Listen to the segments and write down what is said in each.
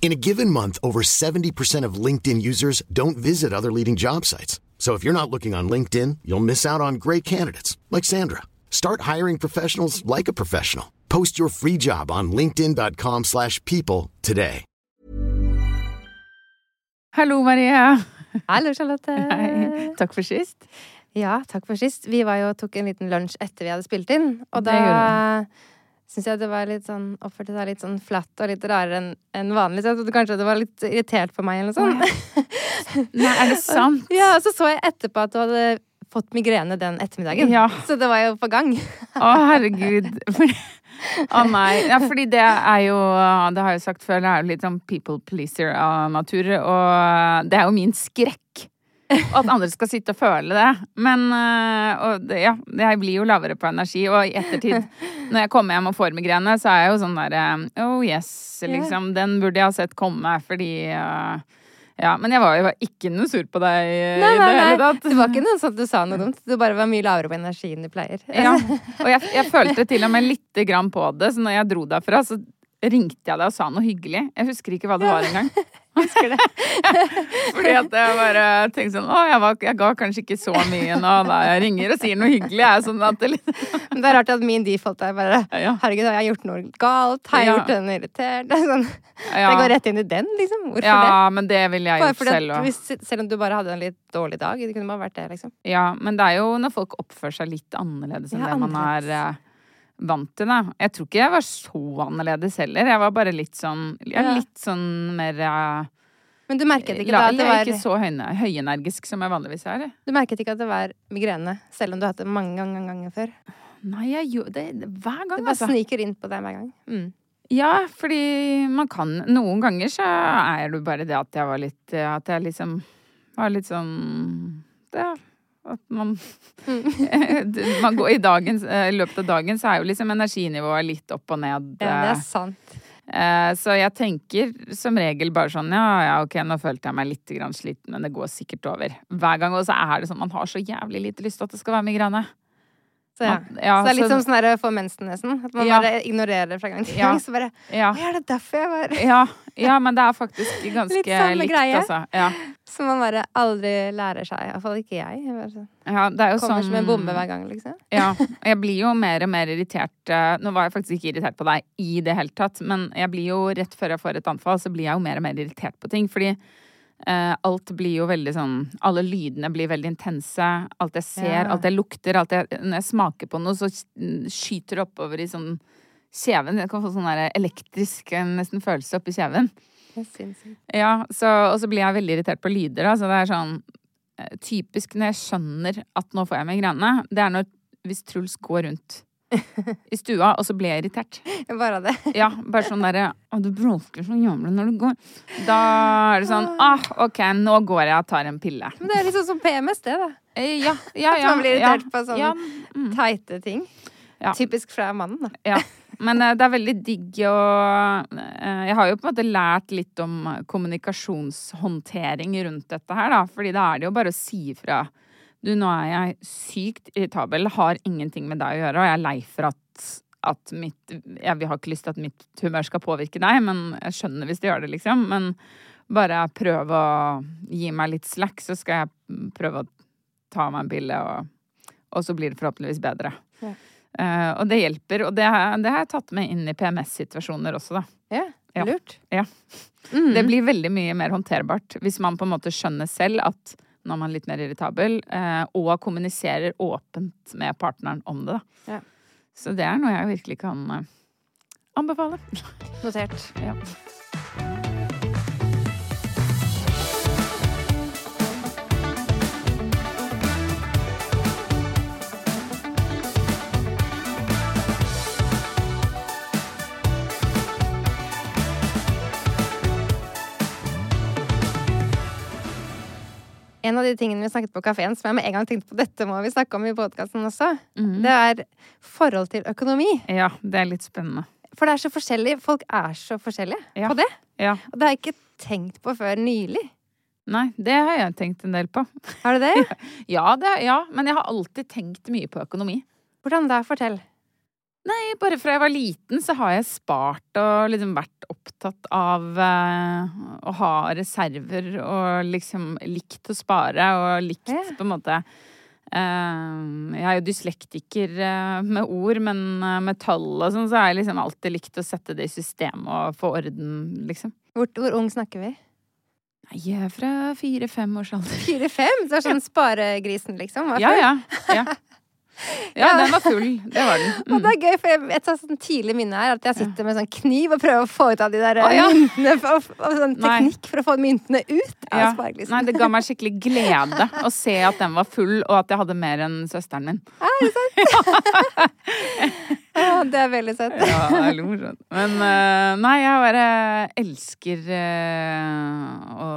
In a given month, over 70% of LinkedIn users don't visit other leading job sites. So if you're not looking on LinkedIn, you'll miss out on great candidates like Sandra. Start hiring professionals like a professional. Post your free job on linkedin.com/people slash people today. Hallo, Maria. Hallo, Charlotte. Hei. Takk for sist. Ja, takk for sist. Vi var jo og tok en liten lunsj etter vi hadde spilt inn, og Det da syns jeg det var litt sånn oppførte seg litt sånn flatt og litt rarere enn en vanlig. Så jeg trodde kanskje det var litt irritert på meg eller noe sånt. Nei, er det sant? Ja, og så så jeg etterpå at du hadde fått migrene den ettermiddagen. Ja. Så det var jo på gang. Å, herregud. Å nei. Ja, fordi det er jo Det har jeg jo sagt før, det er jo litt sånn people pleaser av natur. Og det er jo min skrekk. Og at andre skal sitte og føle det. Men og det, ja, jeg blir jo lavere på energi. Og i ettertid, når jeg kommer hjem og får migrene, så er jeg jo sånn derre Oh yes, liksom. Den burde jeg ha sett komme, fordi øh, Ja. Men jeg var jo ikke noe sur på deg i Nei, det nei, hele tatt. Det var ikke noe sånt du sa noe dumt. Du bare var mye lavere på energi enn du pleier. Ja, og jeg, jeg følte til og med lite grann på det, så når jeg dro derfra, så ringte jeg deg og sa noe hyggelig. Jeg husker ikke hva det var engang. Husker det. Fordi at jeg bare tenkte sånn Å, jeg, var, jeg ga kanskje ikke så mye nå da jeg ringer og sier noe hyggelig. Jeg sånn at det litt Men det er rart at min default er bare Ja. Herregud, har jeg gjort noe galt? Har jeg Ja. gjort henne irritert? Det sånn, Ja. det går rett inn i den, liksom. Hvorfor det? Ja, men det ville jeg gjort selv òg. selv om du bare hadde en litt dårlig dag. Det kunne bare vært det, liksom. Ja, men det er jo når folk oppfører seg litt annerledes enn Ja, det man er vant til, da. Jeg tror ikke jeg var så annerledes heller. Jeg var bare litt sånn Ja. litt sånn mer eh, Men du merket ikke, da at det var, ikke så høyenergisk som jeg vanligvis er. du merket ikke at det var migrene, selv om du har hatt det mange ganger, ganger før? Nei, jeg gjør det hver gang, Det bare altså. sniker inn på deg hver gang. Mm. Ja, fordi man kan Noen ganger så er det bare det at jeg var litt At jeg liksom var litt sånn det, At man Man går i dagens I løpet av dagen så er jo liksom energinivået litt opp og ned. Ja, det er sant. Eh, Så jeg tenker som regel bare sånn ja, ja, ok, nå følte jeg meg litt sliten, men det går sikkert over. Hver gang. Og så er det sånn man har så jævlig lite lyst til at det skal være migrene. Så, ja. Ja, så det er litt så- som sånn få mensen, nesten. At man Ja. bare ignorerer det fra gang til gang. Så bare Ja. Å, er det derfor jeg var Ja, ja, men det er faktisk ganske Litt likt, greie. altså. Ja. Som man bare aldri lærer seg. Iallfall ikke jeg. jeg bare sånn, ja, det er jo Kommer sånn som en bombe hver gang, liksom. Ja. Jeg blir jo mer og mer irritert. eh, Nå var jeg faktisk ikke irritert på deg i det hele tatt, men jeg blir jo rett før jeg får et anfall, så blir jeg jo mer og mer irritert på ting. Fordi alt blir jo veldig sånn Alle lydene blir veldig intense. Alt jeg ser, Ja. alt jeg lukter, alt jeg Når jeg smaker på noe, så skyter det oppover i sånn kjeven. Jeg kan få sånn elektrisk eh, nesten følelse oppi kjeven. Ja, så, og så blir jeg veldig irritert på lyder. Da. Så det er sånn eh, Typisk når jeg skjønner at nå får jeg migrene, det er når hvis Truls går rundt i stua, og så ble jeg irritert. Bare det. Ja, bare sånn derre Å, du bråker så jævlig når du går. Da er det sånn Ah, ok, nå går jeg og tar en pille. Men det er sånn som PMS, det, da. Ja, Ja, ja, At man blir irritert på sånne mm. teite ting. Ja. Typisk fra mannen, da. Ja. Men eh, det er veldig digg å eh, Jeg har jo på en måte lært litt om kommunikasjonshåndtering rundt dette her, da. Fordi da er det jo bare å si ifra. Du, nå er jeg sykt irritabel, har ingenting med deg å gjøre, og jeg er lei for at, at mitt Jeg har ikke lyst til at mitt humør skal påvirke deg, men jeg skjønner hvis det gjør det, liksom. Men bare prøv å gi meg litt slack, så skal jeg prøve å ta meg en pille, og, og så blir det forhåpentligvis bedre. Ja. Uh, og det hjelper, og det har, det har jeg tatt med inn i PMS-situasjoner også, da. Ja. Ja. Lurt. Ja. Mm. Det blir veldig mye mer håndterbart hvis man på en måte skjønner selv at nå er litt mer irritabel, eh, og kommuniserer åpent med partneren om det. Ja. Så det er noe jeg virkelig kan eh, anbefale. Notert. Ja. En av de tingene vi snakket på kafeen, som jeg med en gang tenkte på dette må vi snakke om i podkasten også, Mhm. det er forhold til økonomi. Ja, det er litt spennende. For det er så forskjellig. Folk er så forskjellige Ja. på det. Ja. Og det har jeg ikke tenkt på før nylig. Nei, det har jeg tenkt en del på. Har du det? Ja, det, ja, men jeg har alltid tenkt mye på økonomi. Hvordan da? Fortell. Nei, bare fra jeg var liten så har jeg spart og liksom vært opptatt av eh, å ha reserver og liksom likt å spare og likt Ja. på en måte eh, Jeg er jo dyslektiker eh, med ord, men med tall og sånn, så har jeg liksom alltid likt å sette det i system og få orden, liksom. Hvor, hvor ung snakker vi? Nei, jeg er fra fire-fem års alder. Fire-fem? Så er sånn sparegrisen, liksom? var Ja, ja. ja. Ja, den var full. Det var den. Og Mm. det er gøy, for jeg, et sånn tidlig minne er at jeg sitter med sånn kniv og prøver å få ut av de der oh, ja. myntene. Og, og sånn Nei. teknikk for å få myntene ut av Ja. sparegrisen. Nei, det ga meg skikkelig glede å se at den var full, og at jeg hadde mer enn søsteren min. Å, det er veldig søtt. Ja, det er morsomt. Men eh, nei, jeg bare elsker eh, å,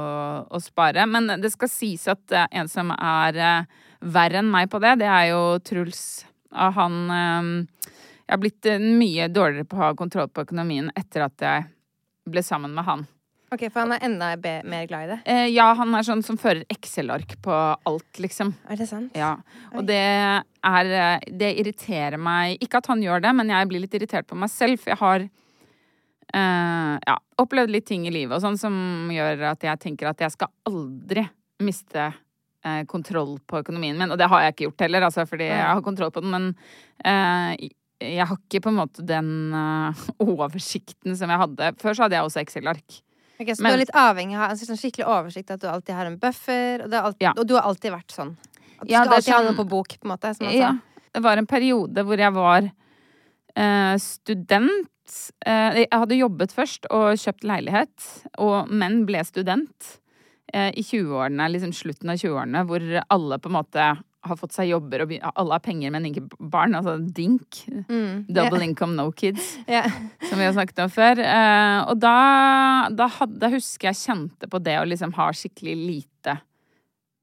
å spare. Men det skal sies at eh, en som er eh, verre enn meg på det, det er jo Truls. Han eh, Jeg har blitt eh, mye dårligere på å ha kontroll på økonomien etter at jeg ble sammen med han. Ok, For han er enda mer glad i det. Eh, ja, han er sånn som fører Excel-ark på alt, liksom. Er det sant? Ja, og det er eh, Det irriterer meg Ikke at han gjør det, men jeg blir litt irritert på meg selv, for jeg har eh, ja, opplevd litt ting i livet og sånn som gjør at jeg tenker at jeg skal aldri miste eh, kontroll på økonomien min. Og det har jeg ikke gjort heller, altså, fordi jeg har kontroll på den, men eh, jeg har ikke på en måte den eh, oversikten som jeg hadde. Før så hadde jeg også Excel-ark. Okay, Så Men- du er litt avhengig av altså, sånn skikkelig oversikt, at du alltid har en buffer, og, det alt, Ja. og du har alltid vært sånn. At du Ja, skal alltid sånn, alltid ha sånn- noe på bok, på en måte, som han Ja. Det var en periode hvor jeg var eh, student. Eh, jeg hadde jobbet først og kjøpt leilighet, og, men ble student i 20-årene, liksom slutten av 20-årene, hvor alle på en måte har fått seg jobber, og alle har penger, men ikke barn. Altså DINK. Mm. Double income, no kids yeah. som vi har snakket om før. Eh, og da, da hadde, husker jeg kjente på det å liksom ha skikkelig lite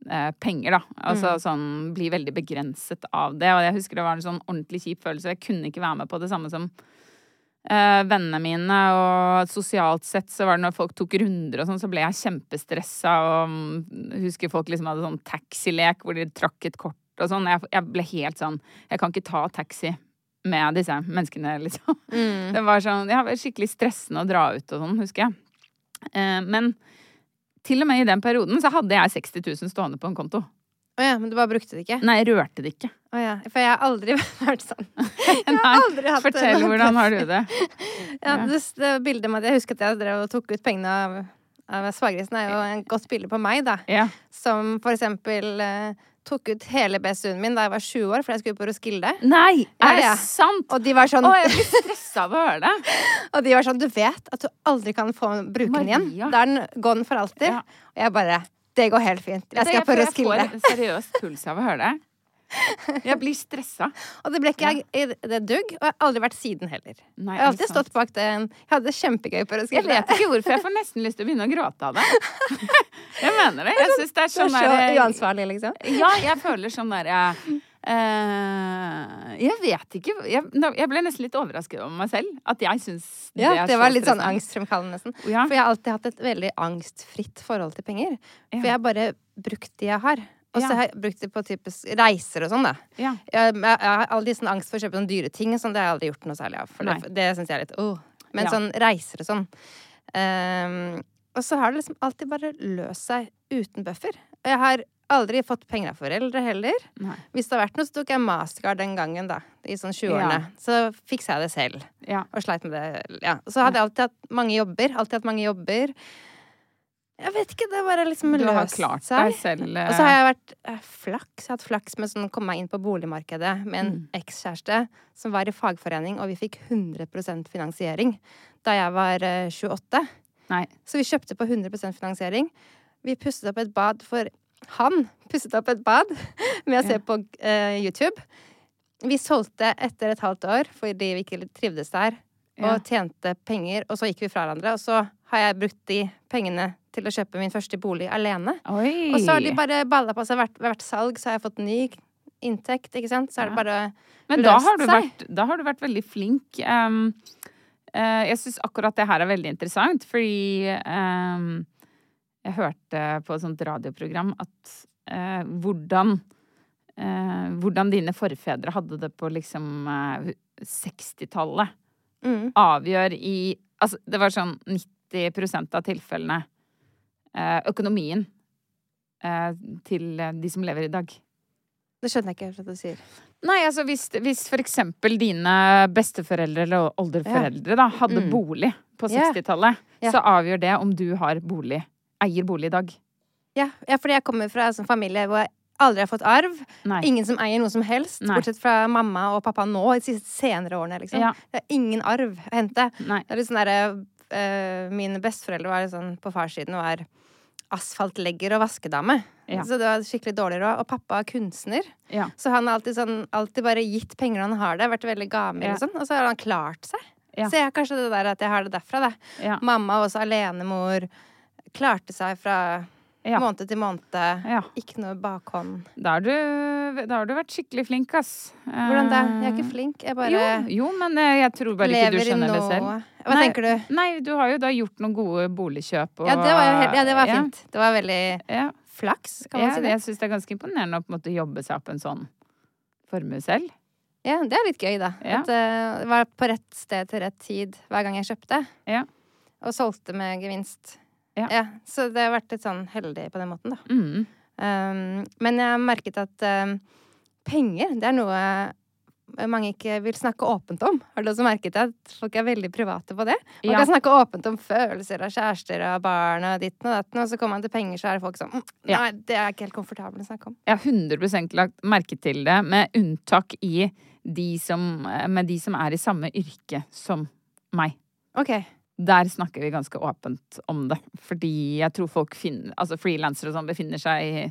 eh, penger, da. Altså sånn bli veldig begrenset av det. Og jeg husker det var en sånn ordentlig kjip følelse. Jeg kunne ikke være med på det samme som eh, vennene mine. Og sosialt sett så var det når folk tok runder og sånn, så ble jeg kjempestressa. Og mm, husker folk liksom hadde sånn taxilek hvor de trakk et kort og sånn. Jeg, jeg ble helt sånn Jeg kan ikke ta taxi med disse menneskene, liksom. Mm. Det var sånn, ja, skikkelig stressende å dra ut og sånn, husker jeg. Eh, men til og med i den perioden så hadde jeg 60 000 stående på en konto. Å ja, men du bare brukte det ikke? Nei, jeg rørte det ikke. Å ja. For jeg har aldri vært sånn. Nei, aldri hatt fortell, hvordan har du det? Ja, det, det bildet med at Jeg husker at jeg drev og tok ut pengene av, av sparegrisen, er jo en godt bilde på meg, da. Ja. Som for eksempel eh, tok ut hele BSU-en min da jeg var sju år, for jeg skulle på Roskilde. Nei, er det ja. sant? Og de var sånn Å, jeg blir stressa av å høre det. Og de var sånn, du vet at du aldri kan få bruke den igjen. Maria. Da er den gone for alltid. Ja. Og jeg bare, det går helt fint. Jeg skal på Roskilde. jeg får seriøst puls av å høre det. Jeg blir stressa. Og det ble ikke jeg i det dugg, og jeg har aldri vært siden heller. Nei, Jeg har alltid stått bak den. Jeg hadde det kjempegøy på Jeg vet ikke hvorfor. Jeg får nesten lyst til å begynne å gråte av det. Jeg mener det. Jeg syns det er sånn er sånn så uansvarlig, liksom. Ja, jeg føler sånn der jeg, Uh, Jeg vet ikke. Jeg, jeg ble nesten litt overrasket over meg selv. At jeg syns det Ja, er det var litt sånn angstfremkallende, nesten. Ja. For jeg har alltid hatt et veldig angstfritt forhold til penger. For jeg har bare brukt de jeg har. Og så Ja. har jeg brukt det på typisk reiser og sånn, da. Ja. Jeg, jeg, jeg har aldri sånn angst for å kjøpe sånne dyre ting, og sånn, det har jeg aldri gjort noe særlig av. For Nei. det, det syns jeg er litt oh. Men Ja. sånn reiser og sånn. Um, og så har det liksom alltid bare løst seg uten buffer. Og jeg har Aldri fått penger av foreldre heller. Nei. Hvis det har vært noe, så tok jeg mastercard den gangen, da. I sånn 20-årene. Ja. Så fiksa jeg det selv. Ja. Og sleit med det. Ja. Så hadde jeg alltid hatt mange jobber. Alltid hatt mange jobber. Jeg vet ikke, det bare liksom Du har løst klart seg. deg selv. eh, Og så har jeg vært eh, flaks. Jeg har hatt flaks med sånn komme meg inn på boligmarkedet med en Mm. ekskjæreste som var i fagforening, og vi fikk 100% finansiering da jeg var eh, 28. Nei. Så vi kjøpte på 100% finansiering. Vi pusset opp et bad for Han pusset opp et bad med å se på eh, YouTube. Vi solgte etter et halvt år fordi vi ikke trivdes der, og Ja. tjente penger. Og så gikk vi fra hverandre, og så har jeg brukt de pengene til å kjøpe min første bolig alene. Oi! Og så har de bare balla på seg. Hvert, hvert salg så har jeg fått ny inntekt, ikke sant. Så er det bare Men da har, vært, da har du vært veldig flink. Um, uh, jeg syns akkurat det her er veldig interessant, fordi um, jeg hørte på et sånt radioprogram at uh, hvordan eh, Hvordan dine forfedre hadde det på liksom eh, 60-tallet, mm. avgjør i Altså, det var sånn 90% av tilfellene eh, økonomien eh, til de som lever i dag. Det skjønner jeg ikke helt hva du sier. Nei, altså hvis, hvis for eksempel dine besteforeldre eller oldeforeldre da, hadde Mm. bolig på 60-tallet, Ja. så avgjør det om du har bolig, eier bolig i dag. Ja, ja fordi jeg kommer fra en altså, familie hvor aldri har fått arv. Nei. Ingen som eier noe som helst, Nei. bortsett fra mamma og pappa nå, i de senere årene, liksom. Ja. Det er ingen arv å hente. Nei. Det er litt sånn derre eh, Mine besteforeldre var sånn på farssiden var asfaltlegger og vaskedame. Ja. Så det var skikkelig dårlig råd. Og pappa er kunstner. Ja. Så han har alltid, sånn, alltid bare gitt penger når han har det. Vært veldig Ja. og sånn. Og så har han klart seg. Så jeg har kanskje det der at jeg har det derfra, da. Mamma var også alenemor. Klarte seg fra Ja. måned til måned. Ja. Ikke noe bakhånd. Da har, du, da har du vært skikkelig flink, ass. Hvordan da? Jeg er ikke flink. Jeg bare Eh, Jo, jo, men eh, jeg tror bare ikke du skjønner det selv. Hva Nei. tenker du? Nei, du har jo da gjort noen gode boligkjøp og Ja, det var ja, det var fint. Det var veldig Ja, flaks, kan man si det. jeg syns det er ganske imponerende å på en måte jobbe seg opp en sånn formue selv. Ja, det er litt gøy, da. Ja. At det det var på rett sted til rett tid hver gang jeg kjøpte. Ja. Og solgte med gevinst. Ja. så det har vært litt sånn heldig på den måten, da. Mm. Um, men jeg har merket at um, penger, det er noe mange ikke vil snakke åpent om. Har du også merket at folk er veldig private på det? Man Ja. kan snakke åpent om følelser av kjærester og barn og ditt og datt, og så kommer man til penger, så er det folk sånn mm, Ja. Nei, det er ikke helt komfortabelt å snakke om. Jeg har 100 lagt merke til det, med unntak i de som, med de som er i samme yrke som meg. OK. Der snakker vi ganske åpent om det. Fordi jeg tror folk finner, altså frilansere og sånn befinner seg i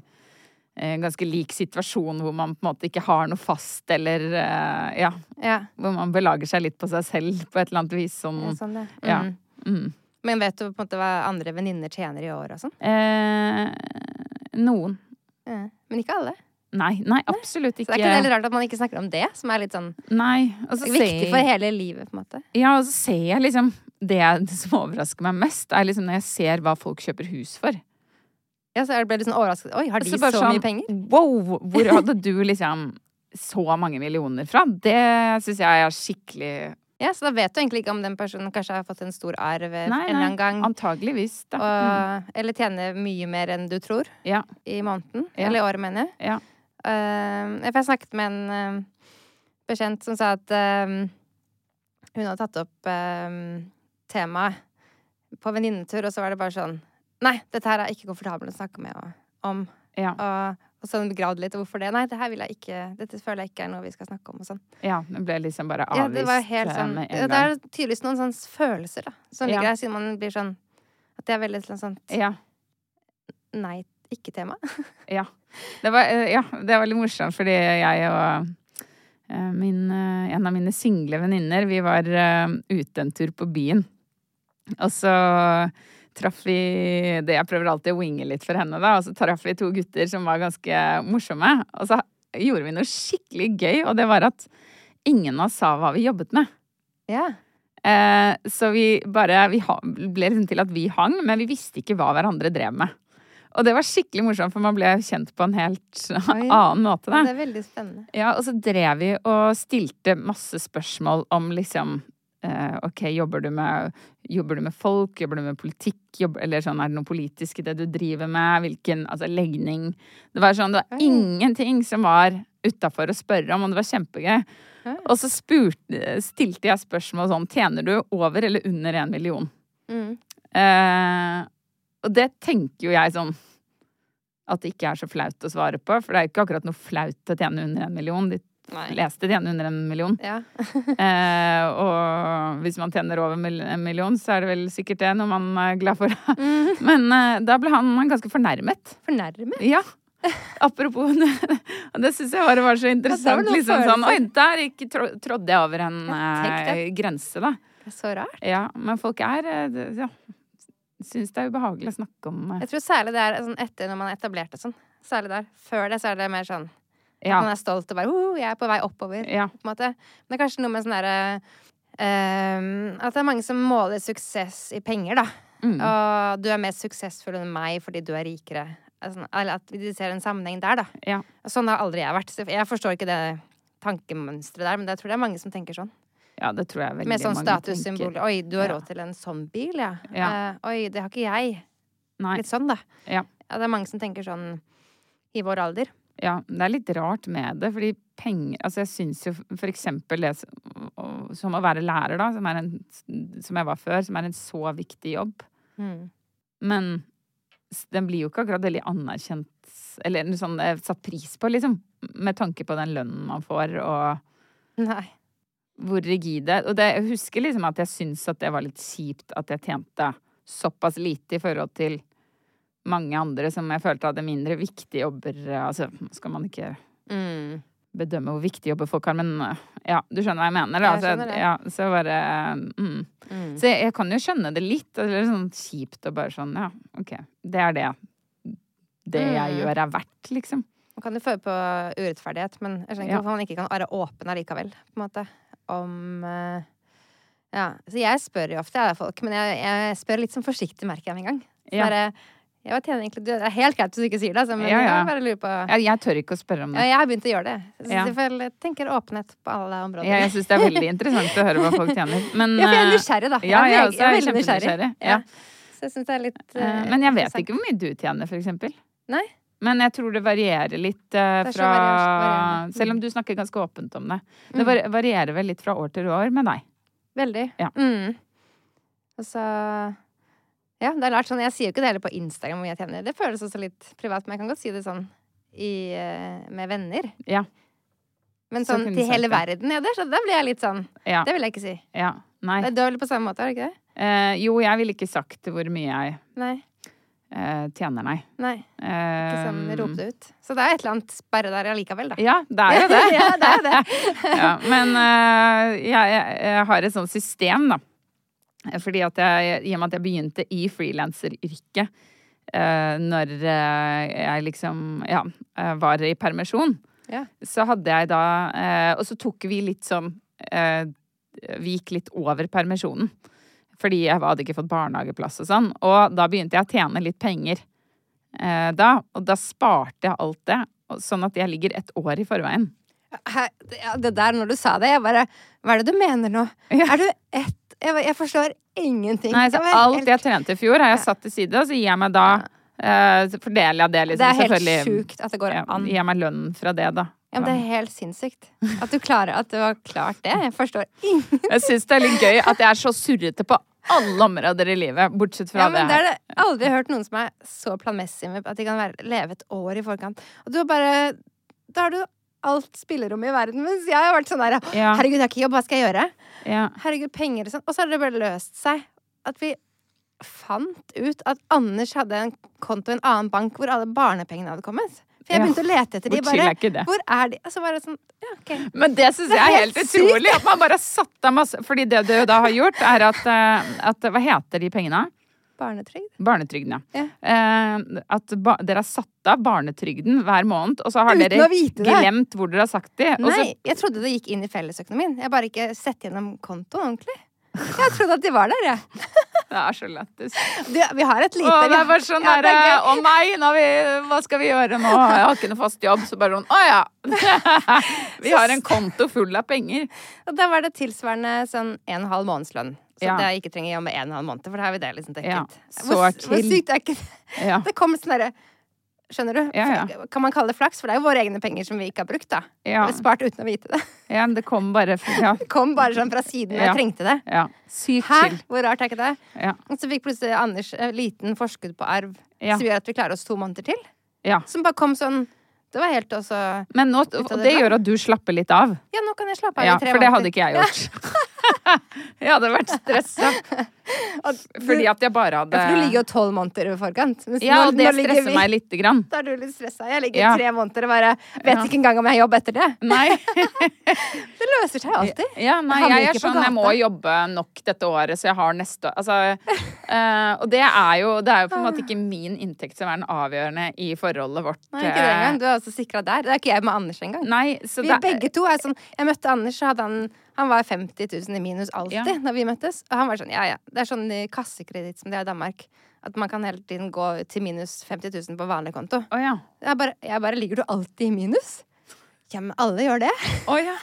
en ganske lik situasjon hvor man på en måte ikke har noe fast, eller eh, ja, Ja. hvor man belager seg litt på seg selv på et eller annet vis. Sånn, ja sånn det. Ja. Mm. mm. Men vet du på en måte hva andre venninner tjener i år og sånn? eh, noen. Ja. Men ikke alle. Nei, nei, absolutt Så det er ikke veldig rart at man ikke snakker om det, som er litt sånn Nei, viktig ser- for hele livet, på en måte. Ja, og så ser jeg liksom Det som overrasker meg mest, er liksom når jeg ser hva folk kjøper hus for. Ja, så jeg ble litt sånn overrasket. Oi, har de Så så, sånn, mye penger? Wow! Hvor hadde du liksom så mange millioner fra? Det syns jeg er skikkelig Ja, Så da vet du egentlig ikke om den personen kanskje har fått en stor arv en Nei, eller annen gang. antageligvis. Da. Og, eller tjener mye mer enn du tror. Ja. i måneden. Ja. Eller i året, mener jeg. Ja. Uh, jeg snakket med en uh, bekjent som sa at uh, hun hadde tatt opp temaet på venninnetur, og så var det bare sånn Nei, dette her er ikke komfortabelt å snakke med om. Ja. Og, og så gravd litt. Hvorfor det? Nei, det her vil jeg ikke Dette føler jeg ikke er noe vi skal snakke om. og sånn. ja, det ble liksom bare Ja, avvist det var helt eh, sånn ja, Det er tydeligvis noen sånne følelser, da, som ligger Ja. der, siden man blir sånn At det er veldig sånn sånt Ja. nei, ikke-tema. Ja. Det var, eh, ja, det var litt morsomt, fordi jeg og eh, min, en av mine single venninner, vi var ute en tur på byen. Og så traff vi det Jeg prøver alltid å winge litt for henne, da. Og så traff vi to gutter som var ganske morsomme. Og så gjorde vi noe skikkelig gøy, og det var at ingen av oss sa hva vi jobbet med. Ja. Eh, så vi bare Vi ble liksom til at vi hang, men vi visste ikke hva hverandre drev med. Og det var skikkelig morsomt, for man ble kjent på en helt Oi. annen måte, da. Det er veldig spennende. Ja, og så drev vi og stilte masse spørsmål om liksom OK, jobber du, med, jobber du med folk? Jobber du med politikk? Jobber, eller sånn, er det noe politisk i det du driver med? Hvilken altså, legning? Det var sånn, det var ingenting som var utafor å spørre om, og det var kjempegøy. Og så spurte, stilte jeg spørsmål sånn Tjener du over eller under én million? Mm. Eh, og det tenker jo jeg sånn at det ikke er så flaut å svare på. For det er jo ikke akkurat noe flaut å tjene under en million. De Nei. Leste tjener under en million. Ja. Eh, og hvis man tjener over en million, så er det vel sikkert det når man er glad for det. Mm. Men eh, da ble han ganske fornærmet. Fornærmet? Ja. Apropos det, det syns jeg bare var så interessant. noen liksom sånn, Oi, der gikk, trå, trådde jeg over en eh, grense, da. Det er så rart. Ja, men folk er eh, ja, Syns det er ubehagelig å snakke om eh, Jeg tror særlig det er sånn etter når man er etablert og sånn. Særlig der. Før det så er det mer sånn Ja. Man er stolt og bare oh, 'Jeg er på vei oppover', ja. på en måte. Men det er kanskje noe med sånn derre ehm, At det er mange som måler suksess i penger, da. Mm. Og du er mer suksessfull enn meg fordi du er rikere. Altså, eller at de ser en sammenheng der, da. ja. Sånn har aldri jeg vært. Så jeg forstår ikke det tankemønsteret der, men jeg tror det er mange som tenker sånn. Ja, det tror jeg veldig Med sånn mange statussymbol. Oi, du har Ja. råd til en sånn bil, ja. Ja. Uh, oi, det har ikke jeg. Nei. Litt sånn, da. Ja. Ja, det er mange som tenker sånn i vår alder. Ja, det er litt rart med det, fordi penger Altså, jeg syns jo for eksempel det som å være lærer, da, som en Som jeg var før, som er en så viktig jobb. Mm. Men den blir jo ikke akkurat veldig anerkjent Eller sånn eh, satt pris på, liksom. Med tanke på den lønnen man får, og Nei. hvor rigide Og det, jeg husker liksom at jeg syns at det var litt kjipt at jeg tjente såpass lite i forhold til mange andre som jeg følte hadde mindre viktige jobber. Altså, skal man ikke Mm. bedømme hvor viktige jobber folk har, men uh, ja, du skjønner hva jeg mener. Da. Jeg skjønner det. ja, så bare mm. Mm. Så jeg, jeg kan jo skjønne det litt. Det er sånn kjipt og bare sånn Ja, OK. Det er det det jeg Mm. gjør, er verdt, liksom. Man kan jo føle på urettferdighet, men jeg skjønner ikke Ja. hvorfor man ikke kan være åpen allikevel, på en måte, om eh, Ja. Så jeg spør jo ofte, jeg, folk, men jeg, jeg spør litt sånn forsiktig, merker jeg med en gang. Så Ja. bare, ja, hva tjener egentlig? Det er helt greit hvis du ikke sier det, altså, men Ja, ja. jeg bare lurer på Jeg, jeg tør ikke å spørre om Ja, det. jeg har begynt å gjøre det. Så Ja. jeg tenker åpenhet på alle områder. Jeg, jeg syns det er veldig interessant å høre hva folk tjener. Men, ja, for jeg er uh, nysgjerrig, da. ja, jeg jeg er, også jeg er veldig nysgjerrig. Ja. ja. Så jeg syns det er litt uh, eh, Men jeg vet ikke hvor mye du tjener, for eksempel. Nei. Men jeg tror det varierer litt uh, Det fra varierende. Selv om du snakker ganske åpent om det. Det Mm. var- varierer vel litt fra år til år med deg. Veldig. Ja. Mm. Og så Ja, det er rart. sånn Jeg sier jo ikke det heller på Instagram hvor mye jeg tjener. Det føles også litt privat, men jeg kan godt si det sånn i, eh, med venner. Ja. Men sånn så til hele verden, ja, det, så da blir jeg litt sånn Ja. Det vil jeg ikke si. ja. Nei. Det er vel på samme måte, er det ikke det? Eh, jo, jeg ville ikke sagt hvor mye jeg Nei. eh, tjener, nei. Nei. Ikke sånn Eh, rope det ut. Så det er et eller annet sperre der allikevel, da. Ja, det er jo det. ja, det er det. ja, men eh, jeg, jeg har et sånt system, da. Fordi at jeg, I og med at jeg begynte i frilanseryrket uh, når eh, jeg liksom ja, eh, var i permisjon, Ja. så hadde jeg da uh, Og så tok vi litt sånn uh, Vi gikk litt over permisjonen. Fordi jeg hadde ikke fått barnehageplass og sånn. Og da begynte jeg å tjene litt penger uh, da. Og da sparte jeg alt det, sånn at jeg ligger et år i forveien. Hæ? Det der, når du sa det, jeg bare Hva er det du mener nå? Ja. Er du ett jeg, jeg forstår ingenting. Nei, så alt helt- jeg trente i fjor, har jeg satt til side, og så gir jeg meg da eh, så fordeler jeg det, liksom. Det er helt sjukt at det går an. gir meg lønn fra det, da. Ja, men det er helt sinnssykt. At du klarer at du har klart det. Jeg forstår ingenting. Jeg syns det er litt gøy at jeg er så surrete på alle områder i livet, bortsett fra Ja, men det det her. Jeg har aldri hørt noen som er så planmessig med at de kan være, leve et år i forkant. Og du har bare Da har du alt spillerommet i verden. Mens jeg har vært sånn der Ja. Herregud, jeg har ikke jobb, hva skal jeg gjøre? Ja. Herregud, penger og sånn. Og så har det bare løst seg. At vi fant ut at Anders hadde en konto i en annen bank hvor alle barnepengene hadde kommet. For jeg Ja. begynte å lete etter de Hvor bare er? Hvor er de? Og så bare sånn Ja, OK. Men det syns jeg er er helt helt utrolig. At man bare har satt av masse Fordi det du da har gjort, er at, eh, at Hva heter de pengene? Barnetrygd. Barnetrygden, ja. Ja. Eh, at dere har satt av barnetrygden hver måned, og så har Uten dere det. glemt hvor dere har sagt det. Nei, jeg trodde det gikk inn i fellesøkonomien. Jeg har bare ikke sett gjennom kontoen ordentlig. Jeg trodde at de var der, jeg. Det er så lættis. Vi har et lite Å, det er bare sånn Ja, er derre. Å nei, vi, hva skal vi gjøre nå? Jeg har ikke noe fast jobb. Så bare sånn Å ja. Vi har en konto full av penger. Og da var det tilsvarende sånn en og en halv månedslønn. Så Ja. det jeg ikke trenger jobbe en og en halv måned, for da har vi det liksom dekket. Ja, så hvor, hvor sykt er ikke det? Ja. Det kom sånn derre Skjønner du? Ja, ja. Kan man kalle det flaks? For det er jo våre egne penger som vi ikke har brukt, da. Ja. Spart uten å vite det. ja, men det kom bare Ja. Det kom bare sånn fra siden. Ja. Jeg trengte det. ja. Sykt Hæ? chill. Hvor rart er ikke det? Ja. Og så fikk plutselig Anders en liten forskudd på arv Ja. som gjør at vi klarer oss to måneder til. ja. Som bare kom sånn Det var helt også Men nå, det det gjør at du slapper litt av. Ja, nå kan jeg slappe av Ja, i tre for det hadde ikke jeg gjort. jeg hadde vært stressa. Fordi at jeg bare hadde Ja, for du ligger jo tolv måneder i forkant. Ja, og det stresser vi- meg lite grann. Da er du litt stressa. Jeg ligger Ja. tre måneder og bare vet Ja. ikke engang om jeg har jobb etter det. Nei. Det løser seg alltid. Ja, nei, Jeg jeg er sånn, jeg må jobbe nok dette året, så jeg har neste Altså, uh, og det er jo Det er jo på en måte ikke min inntekt som er den avgjørende i forholdet vårt. Nei, ikke det engang. Du er altså sikra der. Det er ikke jeg med Anders engang. Nei, så Vi det begge to er sånn Jeg møtte Anders, så hadde han Han var 50 000 i minus alltid Ja. da vi møttes. Og han var sånn, ja ja. Det er sånn i kassekreditt som det er i Danmark. At man kan hele tiden gå til minus 50 000 på vanlig konto. Oh, ja. Jeg bare, jeg bare Ligger du alltid i minus? Ja, men alle gjør det. Oh, ja.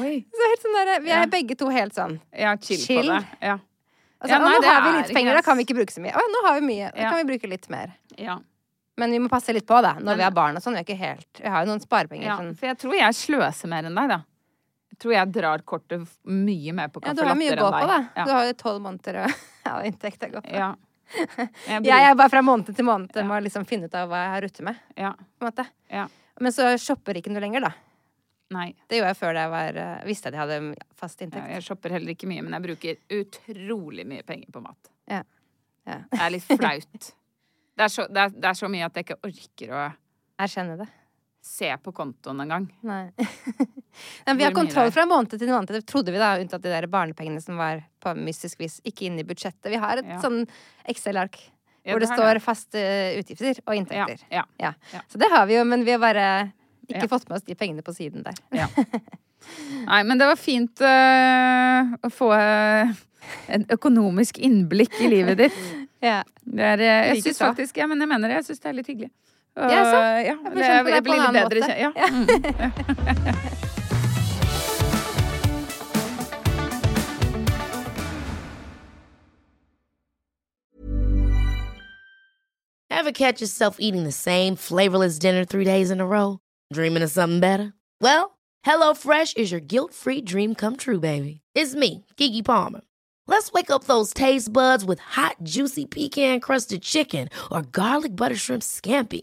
Oi. Så helt sånn der, Vi er Ja. begge to helt sånn. Ja, chill, Chill. på det. Ja. Altså, Ja, nei, nå det har vi litt penger, da kan vi ikke bruke så mye. Å nå har vi mye. Da kan vi bruke litt mer. ja. Men vi må passe litt på, da, når Men- vi har barn og sånn. Vi helt Vi har jo noen sparepenger. ja. Sånn. For jeg tror jeg sløser mer enn deg, da. Jeg tror jeg drar kortet mye mer på kaffelatter enn deg Ja, du har mye å gå på, da. Ja. Du har jo tolv måneder av ja, inntekt å gå på. Ja. Jeg Jeg er bare fra måned til måned Ja. må liksom finne ut av hva jeg har rutte med. ja. Ja. Men så shopper ikke du lenger, da. Nei. Det gjorde jeg før jeg var, eh, visste at jeg hadde fast inntekt. jeg shopper heller ikke mye, men jeg bruker utrolig mye penger på mat. Ja. Ja. Det er litt flaut. Det er, så, det, er, det er så mye at jeg ikke orker å Erkjenne det. Se på kontoen engang. Nei. Nei, vi har kontroll fra en måned til måned, det trodde vi da, unntatt de der barnepengene som var på mystisk vis ikke inne i budsjettet. Vi har et Ja. sånn Excel-ark Ja, hvor det, det står faste utgifter og inntekter. ja, Ja. Ja. Så det har vi jo, men vi har bare ikke fått med oss de pengene på siden der. ja. Nei, men det var fint eh, å få uh, en økonomisk innblikk i livet ditt. Ja. Det er, eh, jeg syns faktisk Ja, men jeg mener det. Jeg syns det er litt hyggelig. Og, Ja, så. ja, får det, det jeg blir litt bedre kjent. Ja. Mm. Ever catch yourself eating the same flavorless dinner three days in a row? Dreaming of something better? Well, HelloFresh is your guilt-free dream come true, baby. It's me, Kiki Palmer. Let's wake up those taste buds with hot, juicy pecan-crusted chicken or garlic butter shrimp scampi.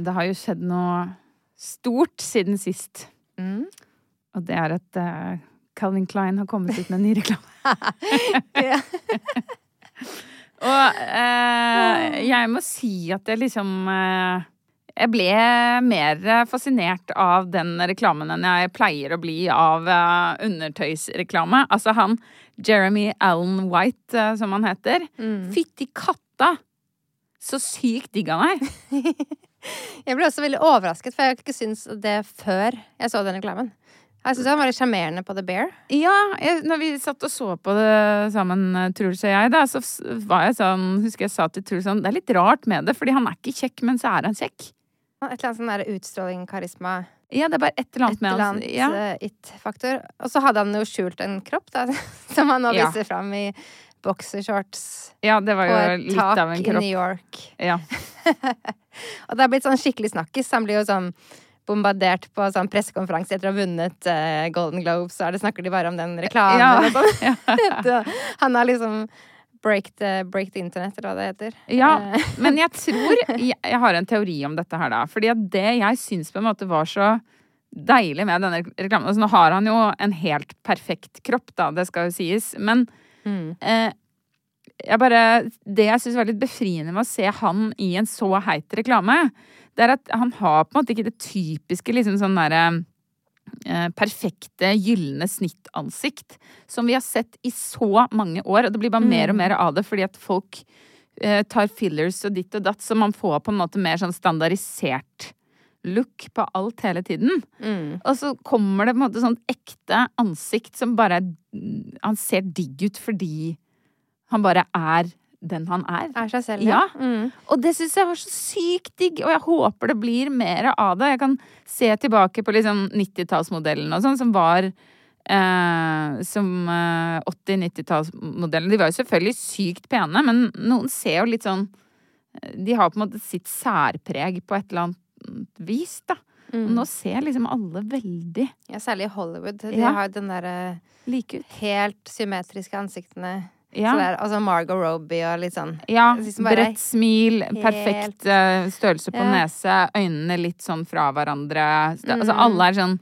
Det har jo skjedd noe stort siden sist. Mm. Og det er at uh, Calvin Klein har kommet ut med en ny reklame. Og uh, jeg må si at jeg liksom uh, Jeg ble mer fascinert av den reklamen enn jeg pleier å bli av undertøysreklame. Altså han Jeremy Allen White, som han heter. Mm. Fytti katta! Så sykt digg han er. Jeg ble også veldig overrasket, for jeg har ikke syntes det før jeg så den reklamen. Jeg syns han var litt sjarmerende på The Bear. Ja, jeg, når vi satt og så på det sammen, eh, Truls og jeg, da, så var jeg sånn Husker jeg sa til Truls sånn Det er litt rart med det, fordi han er ikke kjekk, men så er han kjekk. Et eller annet sånn der utstråling, karisma, Ja, det er bare et eller annet med eller annet Ja. eh, it-faktor. Og så hadde han jo skjult en kropp, da, som han nå Ja. viser fram i boksershorts ja, det var på jo et litt av tak i. New York. Ja. Og det har blitt sånn skikkelig snakkis. Han blir jo sånn bombardert på sånn pressekonferanse etter å ha vunnet uh, Golden Globe, så det, snakker de bare om den reklamen Ja. sånn. Det- Han har liksom break the, break the internet, eller hva det heter. Ja, Eh, men jeg tror jeg, jeg har en teori om dette her, da. Fordi det jeg syns på en måte var så deilig med denne reklamen altså Nå har han jo en helt perfekt kropp, da, det skal jo sies. Men mm. eh, jeg bare Det jeg syns var litt befriende med å se han i en så heit reklame, det er at han har på en måte ikke det typiske liksom sånn derre eh, perfekte, gylne snittansikt som vi har sett i så mange år. Og det blir bare mer og mer av det fordi at folk eh, tar fillers og ditt og datt, så man får på en måte mer sånn standardisert look på alt hele tiden. Mm. Og så kommer det på en måte sånn ekte ansikt som bare er Han ser digg ut fordi han bare er den han er. Er seg selv, Ja. Mm. Og det syns jeg var så sykt digg, og jeg håper det blir mer av det. Jeg kan se tilbake på liksom 90-tallsmodellen og sånn, som var eh, Som eh, 80-90-tallsmodellen. De var jo selvfølgelig sykt pene, men noen ser jo litt sånn De har på en måte sitt særpreg på et eller annet vis, da. Mm. nå ser liksom alle veldig Ja, særlig i Hollywood. De Ja. har den derre like helt symmetriske ansiktene. Ja. Så det er, altså Margot Robbie og litt sånn Ja, bredt smil, helt- perfekt eh, størrelse på Ja. nese, øynene litt sånn fra hverandre. St- Altså Mm. alle er sånn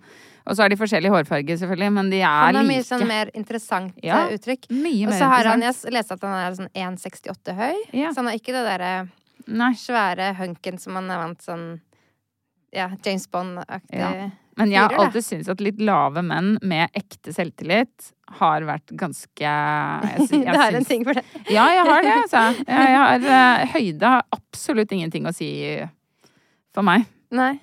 Og så har de forskjellig hårfarge, selvfølgelig, men de er Han har mye like. sånn mer interessant Ja, eh, uttrykk. Mye Og så har han, jeg leste at han er sånn 1,68 høy. Ja. Så han har ikke det derre svære hunken som han er vant sånn Ja, James Bond-aktig. Ja. Men jeg har alltid syntes at litt lave menn med ekte selvtillit har vært ganske jeg, jeg det er en ting for det. Ja, jeg har det, altså. Jeg, jeg har, eh, høyde har absolutt ingenting å si for meg. Nei.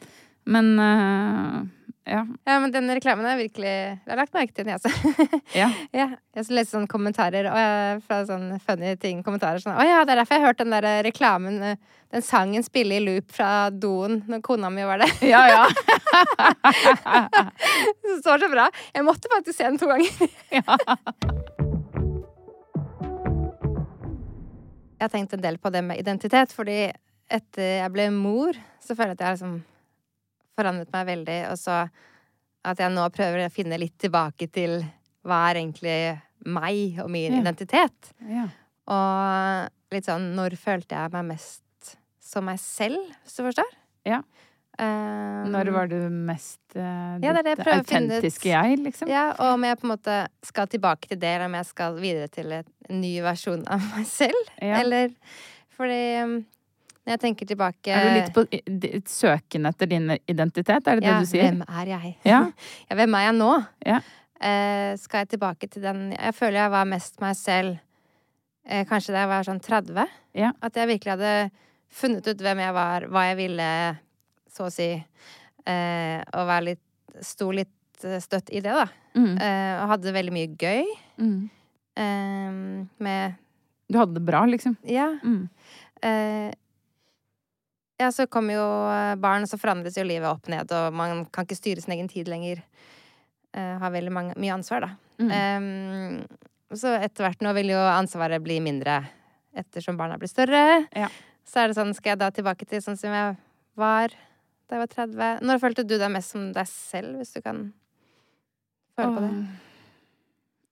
Men eh, ja. Ja, men den reklamen er virkelig Jeg har lagt merke til den, jeg også. ja. ja, jeg leste sånne kommentarer og jeg, fra sånne funny ting. Kommentarer sånn Å ja, det er derfor jeg har hørt den der reklamen, eh, den sangen spille i loop fra doen når kona mi var der. Ja, ja. Det står så bra. Jeg måtte faktisk se den to ganger. Jeg har tenkt en del på det med identitet, fordi etter jeg ble mor, så føler jeg at jeg har liksom forandret meg veldig, og så at jeg nå prøver å finne litt tilbake til hva er egentlig meg og min Ja. identitet. ja. Og litt sånn når følte jeg meg mest som meg selv, hvis du forstår? Ja. Um, Når var du mest uh, Ja, ditt autentiske jeg, liksom? Ja, og om jeg på en måte skal tilbake til det, eller om jeg skal videre til en ny versjon av meg selv. Ja. Eller fordi um, når jeg tenker tilbake Er du litt på søken etter din identitet, er det ja, det du sier? Hvem er jeg? Ja. ja, hvem er jeg nå? Ja. Eh, skal jeg tilbake til den Jeg føler jeg var mest meg selv eh, kanskje da jeg var sånn 30. Ja. At jeg virkelig hadde funnet ut hvem jeg var, hva jeg ville, så å si. Eh, og være litt Sto litt eh, støtt i det, da. Mm. Eh, og hadde veldig mye gøy. Mm. eh, med Du hadde det bra, liksom? Ja. Mm. Ja, så kommer jo eh, barn, og så forandres jo livet opp ned, og man kan ikke styre sin egen tid lenger. Uh, har veldig mange, mye ansvar, da. Mm. Um, så etter hvert nå vil jo ansvaret bli mindre ettersom barna blir større. Ja. Så er det sånn, skal jeg da tilbake til sånn som jeg var da jeg var 30? Når følte du deg mest som deg selv, hvis du kan føle på det?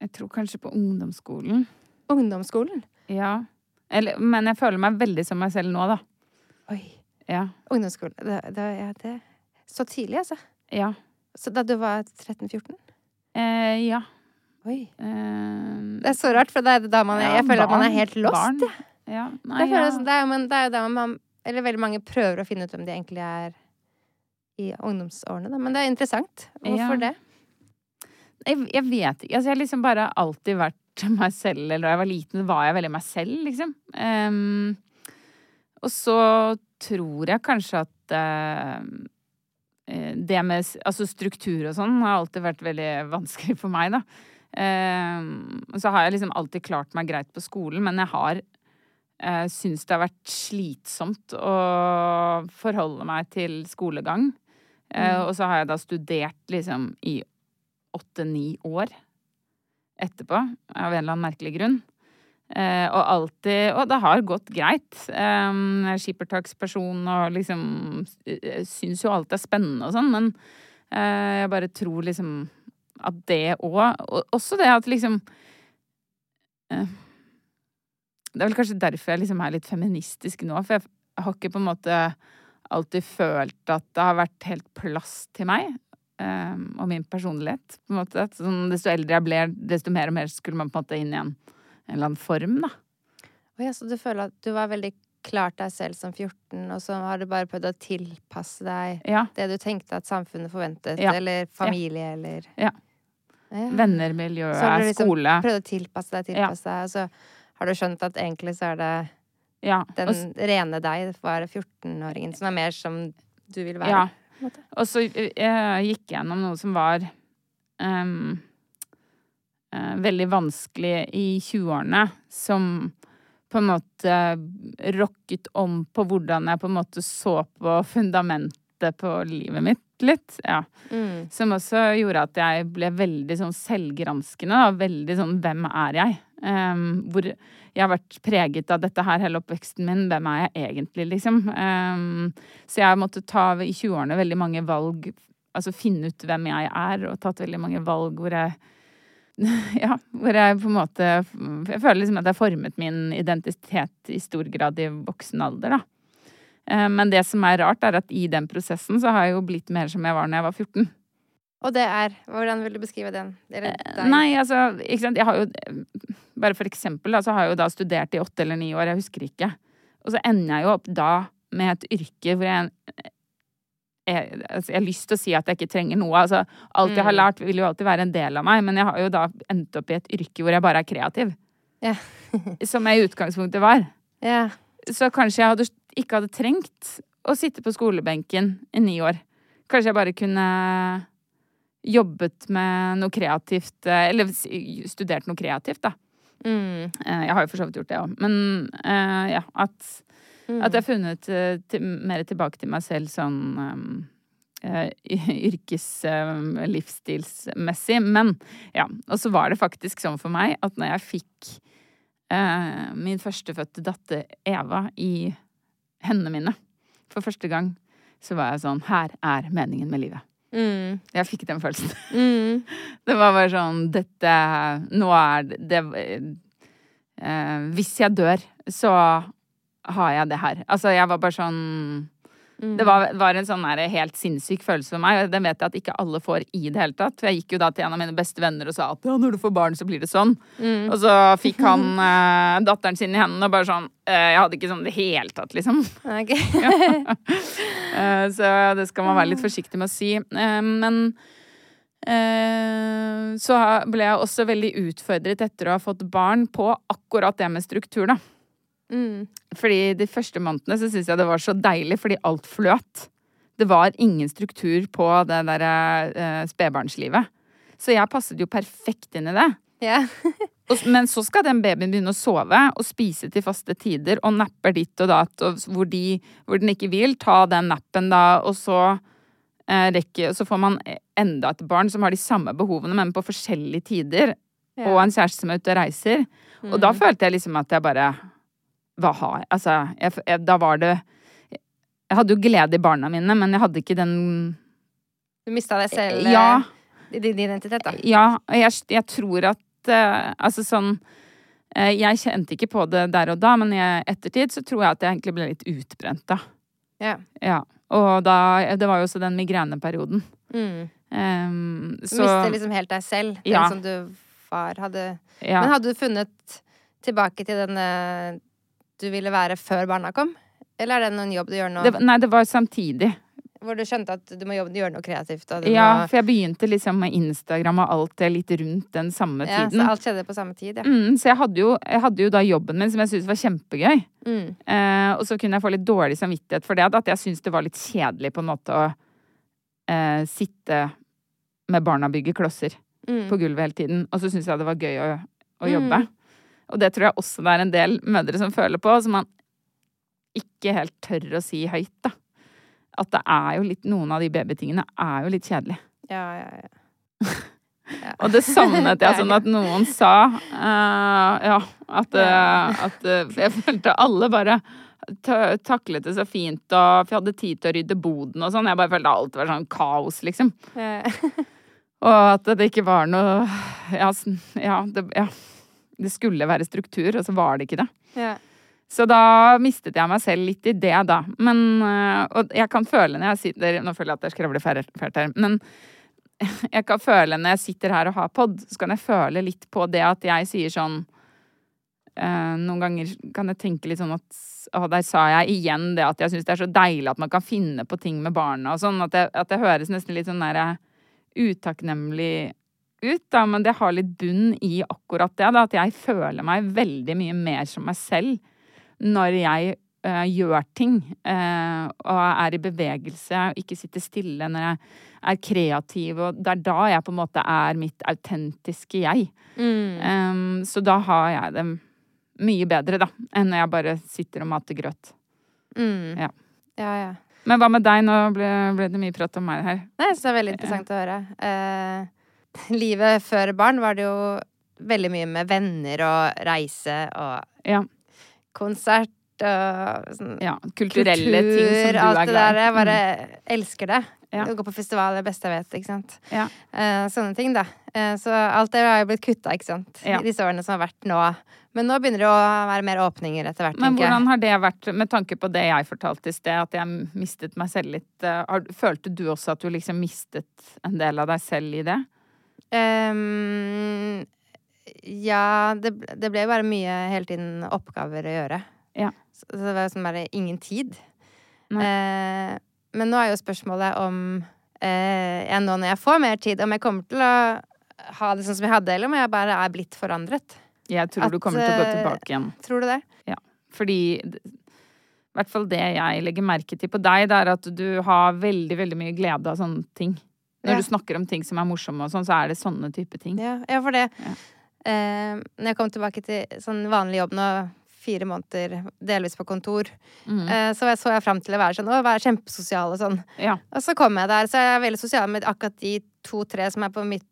Jeg tror kanskje på ungdomsskolen. Ungdomsskolen? Ja. Eller, men jeg føler meg veldig som meg selv nå, da. Oi. Ja. Ungdomsskolen. Det, det, ja, det Så tidlig, altså. Ja. Så da du var 13-14? Eh, ja. Oi. Eh, Det er så rart, for det er da man ja, Jeg føler at man er helt lost. barn. Ja. Nei, det, sånn, det, er, jo- men det er jo da man Eller veldig mange prøver å finne ut hvem de egentlig er i ungdomsårene, da. Men det er interessant. Hvorfor det? jeg, jeg vet ikke. Altså, jeg har liksom bare alltid vært meg selv. Eller da jeg var liten, var jeg veldig meg selv, liksom. Um, og så tror jeg kanskje at måte eh, Det med altså struktur og sånn har alltid vært veldig vanskelig for meg, da. Eh, så har jeg liksom alltid klart meg greit på skolen, men jeg har eh, syns det har vært slitsomt å forholde meg til skolegang. Eh, og så har jeg da studert liksom i åtte-ni år etterpå, av en eller annen merkelig grunn. Eh, og alltid Og det har gått greit. Um, er skippertaksperson og liksom uh, syns jo alt er spennende og sånn, men eh, jeg bare tror liksom at det òg Og også det at liksom eh, Det er vel kanskje derfor jeg liksom er litt feministisk nå, for jeg har ikke på en måte alltid følt at det har vært helt plass til meg. eh, og min personlighet. på en måte. Sånn, desto eldre jeg ble, desto mer og mer skulle man på en måte inn i en, en eller annen form, da. Oh, ja, så du føler at du var veldig klart deg selv som 14, og så har du bare prøvd å tilpasse deg Ja. det du tenkte at samfunnet forventet, Ja. eller familie, eller Ja. Ja. Venner, miljø, Så har du liksom skole. prøvd å tilpasse deg, tilpasse deg, og så har du skjønt at egentlig så er det Ja. den rene deg, bare 14-åringen, som er mer som du vil være. ja. Og så eh, jeg gikk jeg gjennom noe som var ehm, eh, veldig vanskelig i 20-årene, som på en måte rokket om på hvordan jeg på en måte så på fundamentet på livet mitt litt. Ja. Mm. Som også gjorde at jeg ble veldig sånn selvgranskende. Da. Veldig sånn hvem er jeg? Um, hvor jeg har vært preget av dette her hele oppveksten min. Hvem er jeg egentlig, liksom? Um, så jeg måtte ta i 20-årene veldig mange valg. Altså finne ut hvem jeg er, og tatt veldig mange valg hvor jeg ja, hvor jeg på en måte Jeg føler liksom at jeg har formet min identitet i stor grad i voksen alder, da. Eh, Men det som er rart, er at i den prosessen så har jeg jo blitt mer som jeg var når jeg var 14. Og det er Hvordan vil du beskrive den? Eh, Nei, altså, ikke sant. Jeg har jo Bare for eksempel, da, så har jeg jo da studert i åtte eller ni år, jeg husker ikke. Og så ender jeg jo opp da med et yrke hvor jeg jeg, altså jeg har lyst til å si at jeg ikke trenger noe. Altså, alt jeg har Mm. lært, vil jo alltid være en del av meg, men jeg har jo da endt opp i et yrke hvor jeg bare er kreativ. Yeah. som jeg i utgangspunktet var. Yeah. Så kanskje jeg hadde, ikke hadde trengt å sitte på skolebenken i ni år. Kanskje jeg bare kunne jobbet med noe kreativt, eh, eller studert noe kreativt, da. Mm. Eh, Jeg har jo for så vidt gjort det òg. Men uh, ja, at, Mm. at jeg har funnet eh, til, mer tilbake til meg selv sånn um, uh, yrkeslivsstilsmessig. Uh, Men ja. Og så var det faktisk sånn for meg at når jeg fikk uh, min førstefødte datter Eva i hendene mine for første gang, så var jeg sånn Her er meningen med livet. Mm. Jeg fikk den følelsen. Mm. Det var bare sånn Dette Nå er det, det eh, Hvis jeg dør, så har jeg det her. Altså, jeg var bare sånn Det var, var en sånn der helt sinnssyk følelse for meg, og den vet jeg at ikke alle får i det hele tatt. For jeg gikk jo da til en av mine beste venner og sa at ja, når du får barn, så blir det sånn. Og så fikk han eh, datteren sin i hendene og bare sånn eh, Jeg hadde ikke sånn i det hele tatt, liksom. Ok. Eh, så det skal man være litt forsiktig med å si. Eh, men eh, så ble jeg også veldig utfordret etter å ha fått barn på akkurat det med struktur, da. Mm. Fordi de første månedene så syns jeg det var så deilig, fordi alt fløt. Det var ingen struktur på det derre eh, spedbarnslivet. Så jeg passet jo perfekt inn i det. Yeah. Og, men så skal den babyen begynne å sove og spise til faste tider og napper ditt og datt, og hvor, de, hvor den ikke vil, ta den nappen da, og så eh, rekke Så får man enda et barn som har de samme behovene, men på forskjellige tider. Og en kjæreste som er ute og reiser. Og da følte jeg liksom at jeg bare Hva har jeg Altså, jeg, jeg, da var det Jeg hadde jo glede i barna mine, men jeg hadde ikke den Du mista deg selv, Ja. eh, din identitet, da. Ja, og jeg, jeg tror at uh, Altså sånn uh, Jeg kjente ikke på det der og da, men i ettertid så tror jeg at jeg egentlig ble litt utbrent da. Ja. Ja. Og da Det var jo også den migreneperioden. Mm. Um, Du mistet liksom helt deg selv, den Ja. som du var. Hadde... ja. Men hadde du funnet tilbake til den du ville være før barna kom? Eller er det noen jobb du gjør nå? det, Nei, det var samtidig. hvor du skjønte at du må jobbe, gjøre noe kreativt. Ja, må, for jeg begynte liksom med Instagram og alt det litt rundt den samme ja, tiden. så alt skjedde på samme tid, ja. Mm, så jeg hadde, jo, jeg hadde jo da jobben min som jeg syntes var kjempegøy. Mm. Eh, og så kunne jeg få litt dårlig samvittighet for det. At jeg syntes det var litt kjedelig på en måte å eh, sitte med barna bygge klosser Mm. på gulvet hele tiden. Og så syntes jeg det var gøy å, å jobbe. Mm. Og det tror jeg også det er en del mødre som føler på, som man ikke helt tør å si høyt, da. At det er jo litt Noen av de babytingene er jo litt kjedelige. Ja, ja, ja. ja. Og det savnet jeg sånn at noen sa. Uh, ja, at, uh, at uh, jeg følte alle bare taklet det så fint, og for jeg hadde tid til å rydde boden og sånn. Jeg bare følte alt var sånn kaos, liksom. Ja. Og at det ikke var noe Ja, sånn- ja, det, ja. Det skulle være struktur, og så var det ikke det. ja. Så da mistet jeg meg selv litt i det, da. Men øh, Og jeg kan føle når jeg sitter Nå føler jeg at jeg skravler fælt her, men jeg kan føle når jeg sitter her og har pod, så kan jeg føle litt på det at jeg sier sånn øh, Noen ganger kan jeg tenke litt sånn at Å, der sa jeg igjen det at jeg syns det er så deilig at man kan finne på ting med barna og sånn. At det, at det høres nesten litt sånn derre utakknemlig ut, da, men det har litt bunn i akkurat det. Da, at jeg føler meg veldig mye mer som meg selv når jeg uh, gjør ting uh, og er i bevegelse og ikke sitter stille, når jeg er kreativ. Og det er da jeg på en måte er mitt autentiske jeg. Mm. Um, så da har jeg det mye bedre, da, enn når jeg bare sitter og mater grøt. Mm. Ja. ja, ja. Men hva med deg? Nå ble, ble det mye prat om meg her. Nei, så det er veldig interessant å høre. Eh, livet før barn var det jo veldig mye med venner og reise og Ja, konsert og sånn ja kulturelle ting som du alt er det der. Jeg bare elsker det. Ja. Å gå på festival er det beste jeg vet, ikke sant. Ja. Eh, sånne ting, da. Eh, så alt det har jo blitt kutta, ikke sant. Ja. I disse årene som har vært nå. Men nå begynner det å være mer åpninger etter hvert, Men hvordan har det vært, med tanke på det jeg fortalte i sted, at jeg mistet meg selv litt eh, Følte du også at du liksom mistet en del av deg selv i det? Ehm, ja, det, det ble bare mye hele tiden oppgaver å gjøre. Ja. Så så det var jo sånn bare ingen tid. Eh, men nå er jo spørsmålet om uh, jeg nå når jeg får mer tid, om jeg kommer til å ha det sånn som jeg hadde, eller om jeg bare er blitt forandret. Jeg tror du kommer til å gå eh, tilbake igjen. Tror du det? Ja. Fordi i hvert fall det jeg legger merke til på deg, det er at du har veldig, veldig mye glede av sånne ting. Når du snakker om ting som er morsomme og sånn, så er det sånne type ting. Ja, ja for det. Eh, når jeg kom tilbake til sånn vanlig jobb nå, fire måneder delvis på kontor, Mm. eh, så jeg- så jeg fram til å være sånn, å være kjempesosial og sånn. Ja. Og så kom jeg der, så jeg er veldig sosial med akkurat de to-tre som er på mitt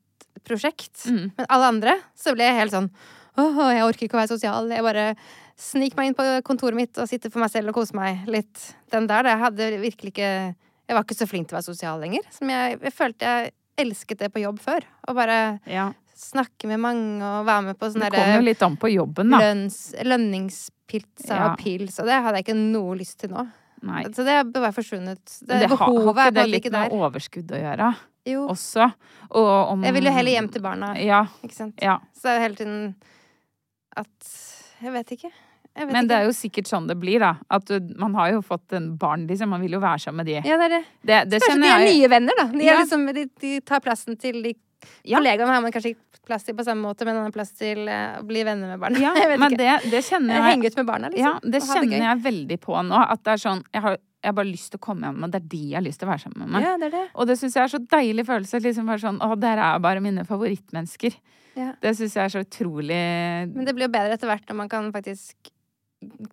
prosjekt. Mm. Men alle andre så ble jeg helt sånn åh, jeg orker ikke å være sosial. Jeg bare sniker meg inn på kontoret mitt og sitter for meg selv og koser meg litt. Den der, det hadde virkelig ikke Jeg var ikke så flink til å være sosial lenger. Som jeg, jeg følte jeg elsket det på jobb før. Å bare ja. snakke med mange og være med på sånn Det kommer jo litt an på jobben, da. lønns, lønningspizza Ja. og pils, og det hadde jeg ikke noe lyst til nå. Nei. Så det bør være forsvunnet. Det, det har, har ikke det litt ikke med overskudd å gjøre Jo. også? Og om Jeg vil jo heller hjem til barna, Ja. ikke sant. ja. Så det er jo hele tiden at Jeg vet ikke. Men det ikke. er jo sikkert sånn det blir, da. At du, man har jo fått en barn, liksom. Man vil jo være sammen med de. Ja, det er det. Det, det Kanskje de er nye venner, da. De, er Ja. liksom, de, de tar plassen til de Ja. kollegaene har man kanskje ikke plass til på samme måte, men man har plass til eh, å bli venner med barna. Ja, men det, det kjenner jeg Henge ut med barna, liksom. Ja, det kjenner det jeg veldig på nå. At det er sånn Jeg har, jeg bare lyst til å komme hjem, og det er de jeg har lyst til å være sammen med. Ja, det er det. Og det syns jeg er så deilig følelse. Liksom bare sånn Å, dere er bare mine favorittmennesker. Ja. Det syns jeg er så utrolig Men det blir jo bedre etter hvert når man kan faktisk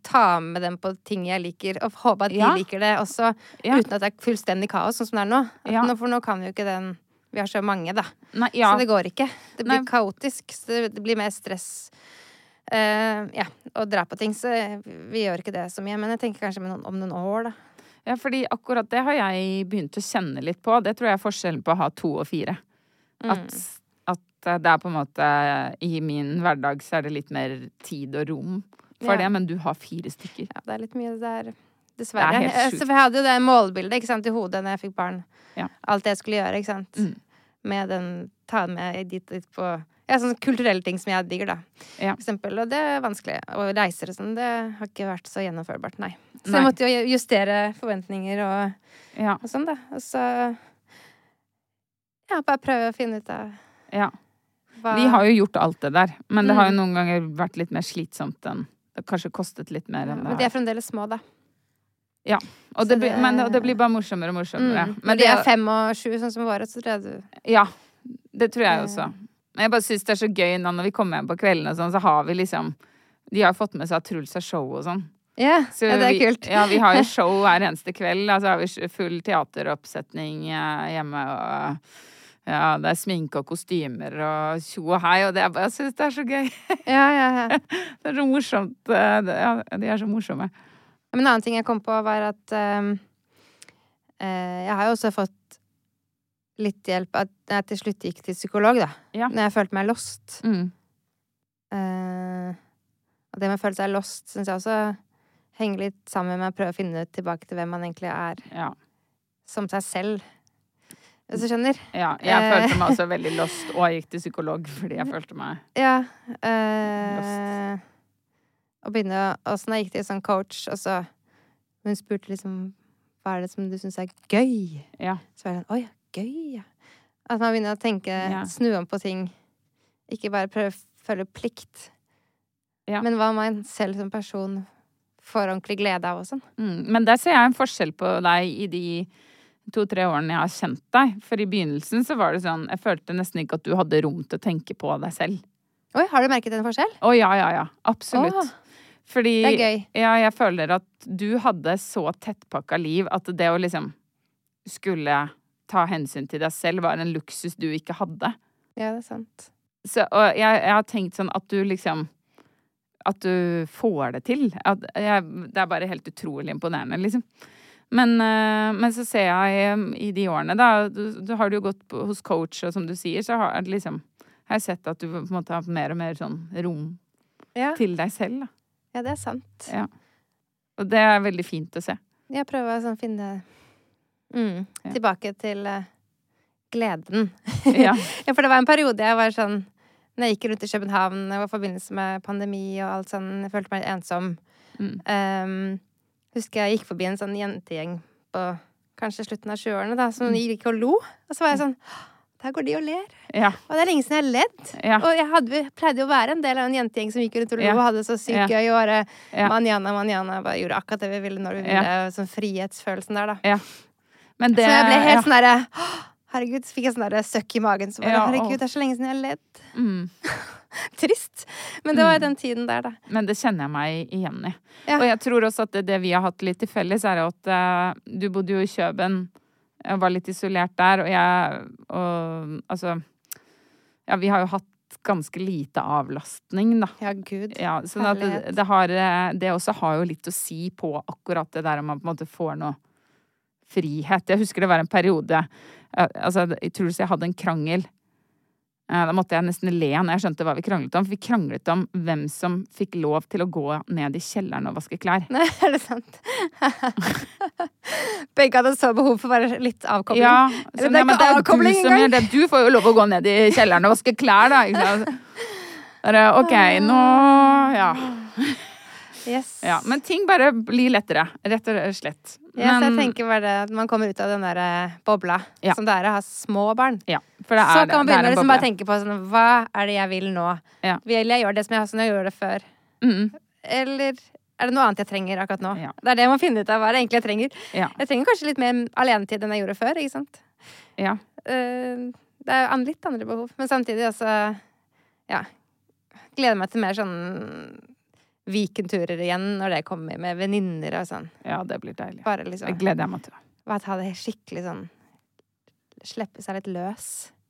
ta med dem på ting jeg liker, og håpe at de Ja. liker det også, Ja. uten at det er fullstendig kaos, sånn som det er nå. Ja. nå. For nå kan vi jo ikke den Vi har så mange, da. Nei, ja. Så det går ikke. Det blir Nei. kaotisk. Det, blir mer stress. Uh, ja, å dra på ting. Så vi gjør ikke det så mye. Men jeg tenker kanskje med noen, om noen år, da. ja, fordi akkurat det har jeg begynt å kjenne litt på. Det tror jeg er forskjellen på å ha to og fire. Mm. At, at det er på en måte I min hverdag så er det litt mer tid og rom for Ja. det, men du har fire stykker. Ja, det er litt mye det der. Dessverre. Det er helt Eh. Så jeg hadde jo det målbildet ikke sant, i hodet når jeg fikk barn. Ja. Alt det jeg skulle gjøre, ikke sant. Mm. Med den Ta med dit, dit på Ja, sånne kulturelle ting som jeg digger, da. Ja. For eksempel. Og det er vanskelig. Og reiser og sånn, det har ikke vært så gjennomførbart, nei. Så Nei. jeg måtte jo justere forventninger og, Ja. og sånn, da. Og så Ja, bare prøve å finne ut av ja. hva Vi har jo gjort alt det der, men det har jo Mm. noen ganger vært litt mer slitsomt enn kanskje kostet litt mer enn det. Men de er fremdeles små, da. Ja. Og det, det blir, men og det blir bare morsommere og morsommere. Mm. Men Når de er fem og sju, sånn som våre, så tror jeg du Ja, det tror jeg Eh. også. Men jeg bare syns det er så gøy nå når vi kommer hjem på kveldene og sånn, så har vi liksom De har fått med seg at Truls har show og sånn. Så ja det er vi, kult. Ja, vi har jo show hver eneste kveld. Altså har vi full teateroppsetning eh, hjemme og ja, det er sminke og kostymer og tjo og hei, og det er jeg syns det er så gøy. Ja, ja, ja. Det er så morsomt. eh, det- Ja, de er så morsomme. Men en annen ting jeg kom på, var at um, Jeg har jo også fått litt hjelp at jeg til slutt gikk til psykolog, da. Ja. Når jeg følte meg lost. Mm. Uh, og det med å føle seg lost syns jeg også henger litt sammen med å prøve å finne tilbake til hvem man egentlig er Ja. som seg selv. Hvis du skjønner? ja. Jeg Eh. følte meg også veldig lost, og jeg gikk til psykolog fordi jeg følte meg Ja. Eh, og begynne å Åssen jeg gikk til sånn coach, og så Hun spurte liksom Hva er det som du syns er gøy? Ja. Så var det sånn Oi, gøy, ja. At man begynner å tenke, Ja. snu om på ting. Ikke bare prøve å følge plikt. Ja. Men hva man selv som person får ordentlig glede av og sånn. Mm. Men der ser jeg en forskjell på deg i de to-tre årene jeg har kjent deg. For i begynnelsen så var det sånn Jeg følte nesten ikke at du hadde rom til å tenke på deg selv. Oi, har du merket en forskjell? Å ja, ja, ja. Absolutt. Åh, Fordi det er gøy. ja, jeg føler at du hadde så tettpakka liv at det å liksom skulle ta hensyn til deg selv var en luksus du ikke hadde. Ja, det er sant. Så, og jeg, jeg har tenkt sånn at du liksom At du får det til. Jeg, det er bare helt utrolig imponerende, liksom. Men, eh, men så ser jeg eh, i de årene, da Du, du har jo gått hos coach, og som du sier, så har, liksom, har jeg sett at du på en måte har mer og mer sånn rom Ja, til deg selv. Da. ja det er sant. Ja. Og det er veldig fint å se. Jeg prøver å sånn finne mm, Ja. Tilbake til uh, gleden. Ja. For det var en periode jeg var sånn Når jeg gikk rundt i København, i forbindelse med pandemi og alt sånn, jeg følte meg ensom. Mm. Ehm, husker jeg gikk forbi en sånn jentegjeng på kanskje slutten av 20-årene, som gikk og lo. Og så var jeg sånn Der går de og ler. Ja. Og det er lenge siden jeg har ledd. Ja. Og jeg hadde, pleide jo å være en del av en jentegjeng som gikk rundt og lo Ja. og hadde det så sykt gøy. Og bare Ja. manjana, manjana. Bare gjorde akkurat det vi ville når vi ville. Sånn frihetsfølelsen der, da. Men det så jeg ble helt sånn derre Herregud, så fikk jeg sånn derre søkk i magen. Så bare, herregud, det er så lenge siden jeg har ledd. mm. Trist. Men det var jo den tiden der, da. Men det kjenner jeg meg igjen i. Ja. Og jeg tror også at det, det vi har hatt litt til felles, er at uh, du bodde jo i Kjøben. Jeg var litt isolert der, og jeg og altså Ja, vi har jo hatt ganske lite avlastning, da. Ja, gud. Ja, sånn at det, det har eh, Det også har jo litt å si på akkurat det der om man på en måte får noe frihet. Jeg husker det var en periode eh, Altså, jeg tror jeg hadde en krangel. Eh, Da måtte jeg nesten le når jeg skjønte hva vi kranglet om. For vi kranglet om hvem som fikk lov til å gå ned i kjelleren og vaske klær. Nei, er det sant? Begge hadde så behov for bare litt avkobling. Ja, så, ja, men det er jo du som gjør det. Du får jo lov å gå ned i kjelleren og vaske klær, da. Bare, OK, nå Ja. Yes. ja. Men ting bare blir lettere, rett og slett. Ja, så jeg tenker bare at man kommer ut av den der eh, bobla Ja. som det er å ha små barn. Ja, så kan man begynne liksom bare tenke på sånn Hva er det jeg vil nå? Vil jeg gjøre det som jeg, som jeg gjorde det før? Mm, Eller er det noe annet jeg trenger akkurat nå? Det er det jeg må finne ut av. Hva er det egentlig jeg trenger? ja, Jeg trenger kanskje litt mer alenetid enn jeg gjorde før, ikke sant? ja. Eh, det er litt andre behov. Men samtidig også Ja. Gleder meg til mer sånn Vikenturer igjen når det kommer med venninner og sånn. ja, det blir deilig. Bare Det liksom gleder jeg meg til. Bare ta det skikkelig sånn Slippe seg litt løs.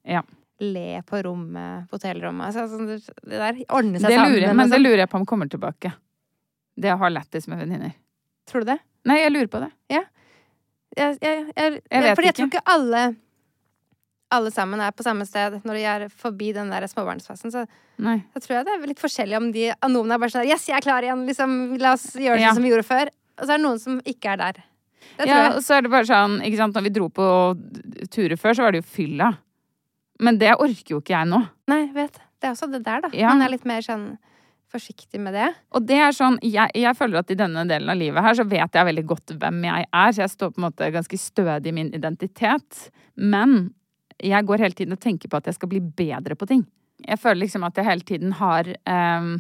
Ja. Le på rommet, på hotellrommet. Altså, sånn, det, det der ordner seg Det sammen. men det sånn. lurer jeg på om kommer tilbake. Det å ha lættis med venninner. Tror du det? Nei, jeg lurer på det. Jeg, jeg, jeg, jeg, vet fordi jeg tror ikke. ikke alle alle sammen er på samme sted når de er forbi den der småbarnsfasen. Så Nei. da tror jeg det er litt forskjellig om de noen er bare sånn Yes, jeg er klar igjen! Liksom, la oss gjøre det Ja. som vi gjorde før. Og så er det noen som ikke er der. Det tror Ja, og så er det bare sånn, ikke sant, når vi dro på turer før, så var det jo fylla. Men det orker jo ikke jeg nå. Nei, vet. Det er også det der, da. Ja. Man er litt mer sånn forsiktig med det. Og det er sånn, jeg, jeg, føler at i denne delen av livet her så vet jeg veldig godt hvem jeg er, så jeg står på en måte ganske stødig i min identitet. Men jeg går hele tiden og tenker på at jeg skal bli bedre på ting. Jeg føler liksom at jeg hele tiden har um,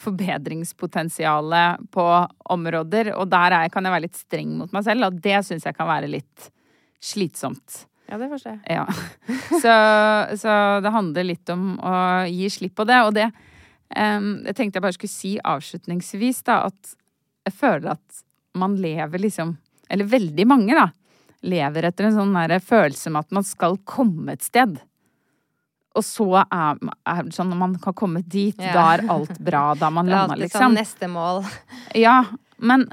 forbedringspotensialet på områder, og der jeg, kan jeg være litt streng mot meg selv, og det syns jeg kan være litt slitsomt. Ja, det forstår jeg. Ja. Så, så, det handler litt om å gi slipp på det. Og det um, Jeg tenkte jeg bare skulle si avslutningsvis, da, at jeg føler at man lever liksom Eller veldig mange, da. Lever etter en sånn følelse med at man skal komme et sted. Og så er, er sånn når man har kommet dit, ja. da er alt bra. Da man landa, liksom. Sånn neste mål. Ja, men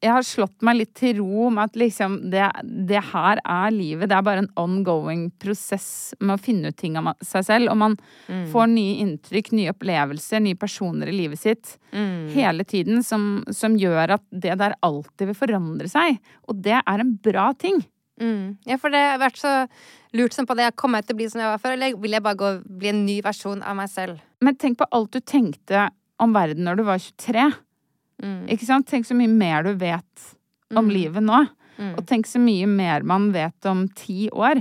jeg har slått meg litt til ro med at liksom det, det, her er livet. Det er bare en ongoing prosess med å finne ut ting om seg selv. Og man mm. får nye inntrykk, nye opplevelser, nye personer i livet sitt mm. Hele tiden som, som, gjør at det der alltid vil forandre seg. Og det er en bra ting. Mm. Ja, for det har vært så lurt som på det. Kommer Jeg til å bli som jeg var før, eller vil jeg bare gå, bli en ny versjon av meg selv? Men tenk på alt du tenkte om verden når du var 23. Mm. Ikke sant? Tenk så mye mer du vet om mm. livet nå. Mm. Og tenk så mye mer man vet om ti år.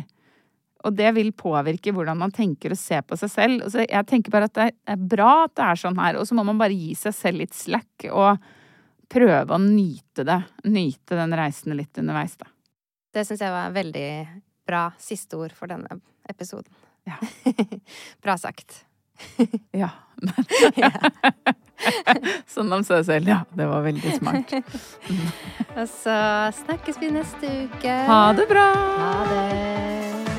Og det vil påvirke hvordan man tenker og ser på seg selv. Så jeg tenker bare at det er bra at det er sånn her, og så må man bare gi seg selv litt slack og prøve å nyte det. Nyte den reisen litt underveis, da. Det syns jeg var veldig bra siste ord for denne episoden. Ja. bra sagt. ja. sånn om seg selv, ja. Det var veldig smart. Og så snakkes vi neste uke. Ha det bra. Ha det.